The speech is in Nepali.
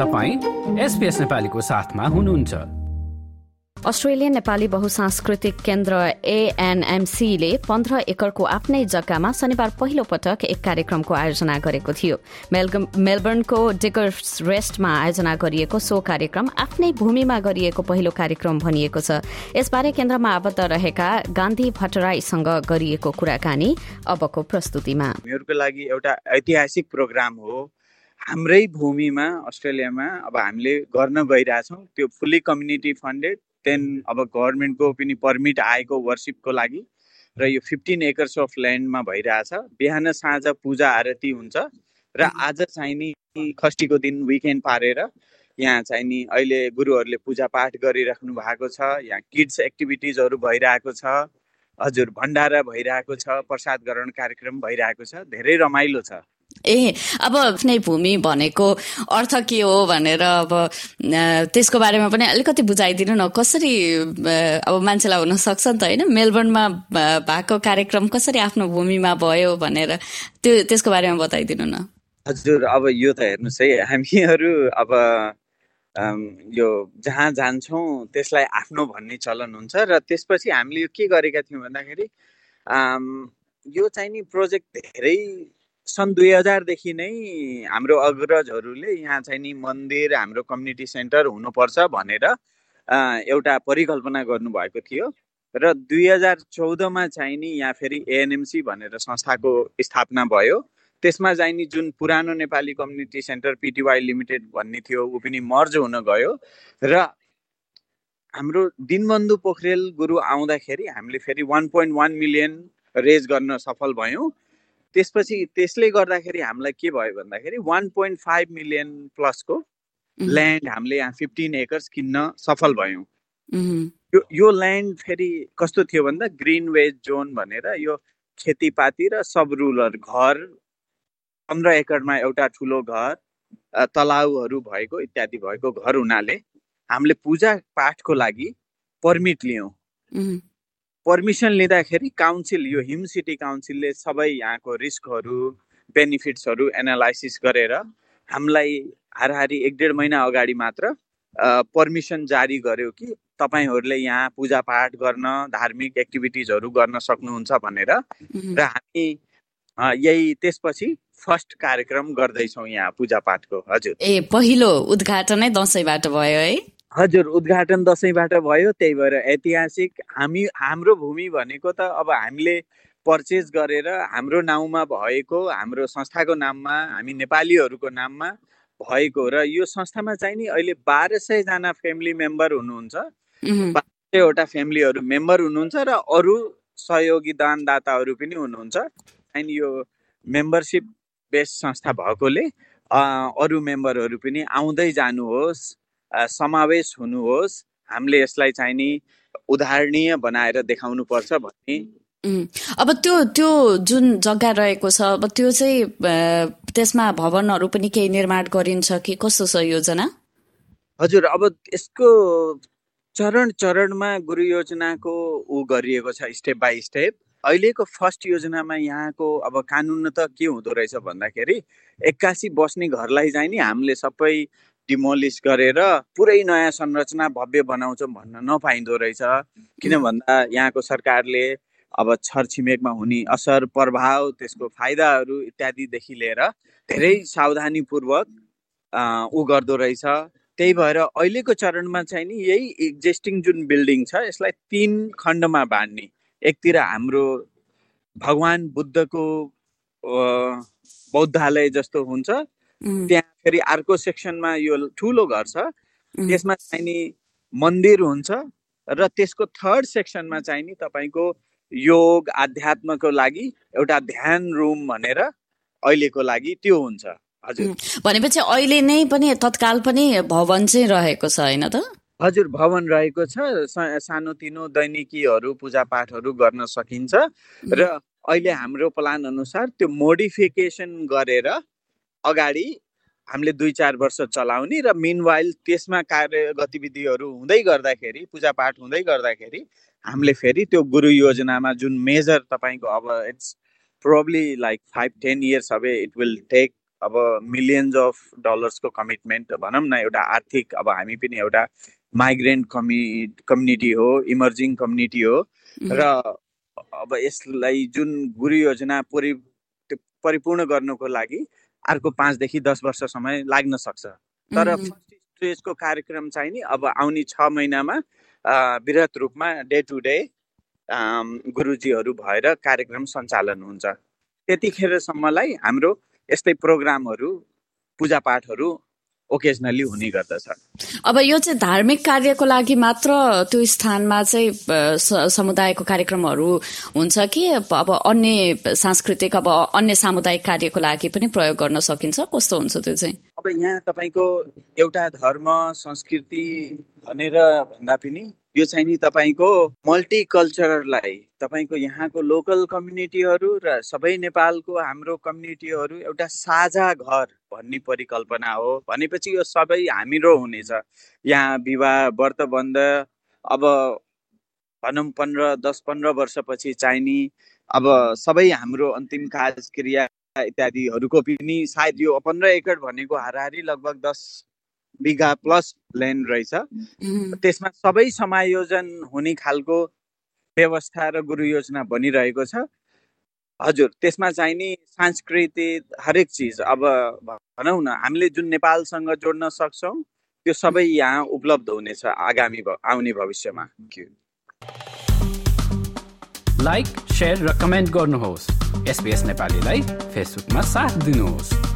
तपाईँ एसपिएस नेपालीको साथमा हुनुहुन्छ। अस्ट्रेलियन नेपाली बहुसांस्कृतिक केन्द्र एएनएमसीले पन्ध्र एकरको आफ्नै जग्गामा शनिबार पहिलो पटक एक कार्यक्रमको आयोजना गरेको थियो। मेलबर्नको डेकर्स रेस्टमा आयोजना गरिएको सो कार्यक्रम आफ्नै भूमिमा गरिएको पहिलो कार्यक्रम भनिएको छ। यसबारे केन्द्रमा आबद्ध रहेका गान्धी भट्टराईसँग गरिएको कुराकानी अबको प्रस्तुतिमा। लागि एउटा ऐतिहासिक प्रोग्राम हो। हाम्रै भूमिमा अस्ट्रेलियामा अब हामीले गर्न गइरहेछौँ। त्यो फुल्ली कम्युनिटी फन्डेड देन अब गभर्मेन्टको पनि पर्मिट आएको वर्सिपको लागि। र यो फिफ्टिन एकर्स अफ ल्यान्डमा भइरहेछ। बिहान साँझ पूजा आरती हुन्छ। र आज चाहिँ नि खस्टीको दिन विकेन्ड पारेर यहाँ चाहिँ नि अहिले गुरुहरूले पूजापाठ गरिराख्नु भएको छ। यहाँ किड्स एक्टिभिटिजहरू भइरहेको छ। हजुर भण्डारा भइरहेको छ। प्रसाद ग्रहण कार्यक्रम भइरहेको छ। धेरै रमाइलो छ। ए अब आफ्नै भूमि भनेको अर्थ के हो भनेर अब त्यसको बारेमा पनि अलिकति बुझाइदिनु न। कसरी अब मान्छेलाई हुन सक्छ नि त होइन? मेलबर्नमा भएको कार्यक्रम कसरी आफ्नो भूमिमा भयो भनेर त्यो त्यसको बारेमा बताइदिनु न। हजुर अब यो त हेर्नुहोस् है हामीहरू अब यो जहाँ जान्छौँ त्यसलाई आफ्नो भन्ने चलन हुन्छ र त्यसपछि हामीले यो के गरेका थियौँ भन्दाखेरि यो चाहिँ नि प्रोजेक्ट धेरै सन् दुई हजारदेखि नै हाम्रो अग्रजहरूले यहाँ चाहिँ नि मन्दिर हाम्रो कम्युनिटी सेन्टर हुनुपर्छ भनेर एउटा परिकल्पना गर्नुभएको थियो। र दुई हजार चौधमा चाहिँ नि यहाँ फेरि एएनएमसी भनेर संस्थाको स्थापना भयो। त्यसमा चाहिँ नि जुन पुरानो Nepali community centre PTY limited भन्ने थियो ऊ पनि मर्ज हुन गयो। र हाम्रो दिनबन्धु पोखरेल गुरु आउँदाखेरि हामीले फेरि one point one million raise गर्न सफल भयौँ। त्यसपछि त्यसले गर्दाखेरि हामीलाई के भयो भन्दाखेरि वान पोइन्ट फाइभ मिलियन प्लसको ल्यान्ड हामीले यहाँ फिफ्टिन एकर्स किन्न सफल भयौँ। यो यो ल्यान्ड फेरि कस्तो थियो भन्दा ग्रिन वेज जोन भनेर यो खेतीपाती र सब रुलर घर पन्ध्र एकरमा एउटा ठुलो घर तलाउहरू भएको इत्यादि भएको घर हुनाले हामीले पूजा पाठको लागि पर्मिट लियौँ। पर्मिसन लिँदाखेरि काउन्सिल यो हिम सिटी काउन्सिलले सबै यहाँको रिस्कहरू बेनिफिट्सहरू एनालाइसिस गरेर हामीलाई हाराहारी एक डेढ महिना अगाडि मात्र पर्मिसन जारी गर्यो कि तपाईँहरूले यहाँ पूजापाठ गर्न धार्मिक एक्टिभिटिजहरू गर्न सक्नुहुन्छ भनेर र हामी यही त्यसपछि फर्स्ट कार्यक्रम गर्दैछौँ यहाँ पूजापाठको हजुर। ए पहिलो उद्घाटनै दसैँबाट भयो है। हजुर उद्घाटन दसैँबाट भयो त्यही भएर ऐतिहासिक हामी हाम्रो भूमि भनेको त अब हामीले पर्चेस गरेर हाम्रो नाउँमा भएको हाम्रो संस्थाको नाममा हामी नेपालीहरूको नाममा भएको र यो संस्थामा चाहिँ नि अहिले बाह्र सयजना फ्यामिली मेम्बर हुनुहुन्छ। बाह्र सयवटा फ्यामिलीहरू मेम्बर हुनुहुन्छ र अरू सहयोगी दानदाताहरू पनि हुनुहुन्छ। अनि यो मेम्बरसिप बेस संस्था भएकोले अरू मेम्बरहरू पनि आउँदै जानुहोस्। समावेश हुनुहोस्। हामीले यसलाई चाहिँ नि उदाहरणीय बनाएर देखाउनु पर्छ भन्ने। अब त्यो त्यो जुन जग्गा रहेको छ अब त्यो चाहिँ त्यसमा भवनहरू पनि केही निर्माण गरिन्छ कि कस्तो छ योजना? हजुर अब यसको चरण चरणमा गुरु योजनाको ऊ गरिएको छ स्टेप बाई स्टेप अहिलेको फर्स्ट योजनामा यहाँको अब कानुन त के हुँदो रहेछ भन्दाखेरि एक्कासी बस्ने घरलाई चाहिँ नि हामीले सबै डिमोलिस गरेर पुरै नयाँ संरचना भव्य बनाउँछौँ भन्न नपाइँदो रहेछ। किन भन्दा यहाँको सरकारले अब छरछिमेकमा हुने असर प्रभाव त्यसको फाइदाहरू इत्यादिदेखि लिएर धेरै सावधानीपूर्वक ऊ गर्दो रहेछ। त्यही भएर अहिलेको चरणमा चाहिँ नि यही एक्जिस्टिङ जुन बिल्डिङ छ यसलाई तिन खण्डमा बाँड्ने। एकतिर हाम्रो भगवान् बुद्धको बौद्धालय जस्तो हुन्छ। त्यहाँ फेरि अर्को सेक्सनमा यो ठुलो घर छ त्यसमा चाहिँ नि मन्दिर हुन्छ र त्यसको थर्ड सेक्सनमा चाहिँ नि तपाईँको योग आध्यात्मको लागि एउटा ध्यान रुम भनेर अहिलेको लागि त्यो हुन्छ। हजुर। भनेपछि अहिले नै पनि तत्काल पनि भवन चाहिँ रहेको छ होइन त? हजुर भवन रहेको छ सानोतिनो दैनिकीहरू पूजापाठहरू गर्न सकिन्छ। र अहिले हाम्रो प्लान अनुसार त्यो मोडिफिकेसन गरेर अगाडि हामीले दुई चार वर्ष चलाउने र मिनवाइल त्यसमा कार्य गतिविधिहरू हुँदै गर्दाखेरि पूजापाठ हुँदै गर्दाखेरि हामीले फेरि त्यो गुरु योजनामा जुन मेजर तपाईँको अब it's probably like five ten years अब इट विल टेक अब मिलियन्स अफ डलर्सको कमिटमेन्ट भनौँ न एउटा आर्थिक अब हामी पनि एउटा माइग्रेन्ट कमि कम्युनिटी हो इमर्जिङ कम्युनिटी हो र अब यसलाई जुन गुरु योजना परि परिपूर्ण गर्नुको लागि अर्को पाँचदेखि दस वर्ष समय लाग्न सक्छ। तर फर्स्ट स्टेजको कार्यक्रम चाहिँ नि अब आउने छ महिनामा वृहत रूपमा डे टु डे गुरुजीहरू भएर कार्यक्रम सञ्चालन हुन्छ। त्यतिखेरसम्मलाई हाम्रो यस्तै प्रोग्रामहरू पूजापाठहरू ओकेजनली हुने गर्दछ। अब यो चाहिँ धार्मिक कार्यको लागि मात्र त्यो स्थानमा चाहिँ समुदायको कार्यक्रमहरू हुन्छ कि अब अन्य सांस्कृतिक अब अन्य सामुदायिक कार्यको लागि पनि प्रयोग गर्न सकिन्छ? कस्तो हुन्छ त्यो चाहिँ? अब यहाँ तपाईँको एउटा धर्म संस्कृति भनेर भन्दा पनि यो चाहिँ नि तपाईँको मल्टिकल्चरलाई तपाईँको यहाँको लोकल कम्युनिटीहरू र सबै नेपालको हाम्रो कम्युनिटीहरू एउटा साझा घर भन्ने परिकल्पना हो। भनेपछि यो सबै हाम्रो हुनेछ। यहाँ विवाह व्रतबन्ध अब भनौँ पन्ध्र दस पन्ध्र वर्षपछि चाहिने अब सबै हाम्रो अन्तिम क्रिया इत्यादिहरूको पनि सायद यो पन्ध्र एकड भनेको हाराहारी लगभग दस बिघा प्लस ल्यान्ड रहेछ। त्यसमा सबै समायोजन हुने खालको व्यवस्था र गुरु योजना बनिरहेको छ। हजुर त्यसमा चाहिने सांस्कृतिक हरेक चिज अब भनौँ न हामीले जुन नेपालसँग जोड्न सक्छौँ त्यो सबै यहाँ उपलब्ध हुनेछ आगामी आउने भविष्यमा। लाइक सेयर र कमेन्ट गर्नुहोस्। एसपिएस नेपालीलाई फेसबुकमा साथ दिनुहोस्।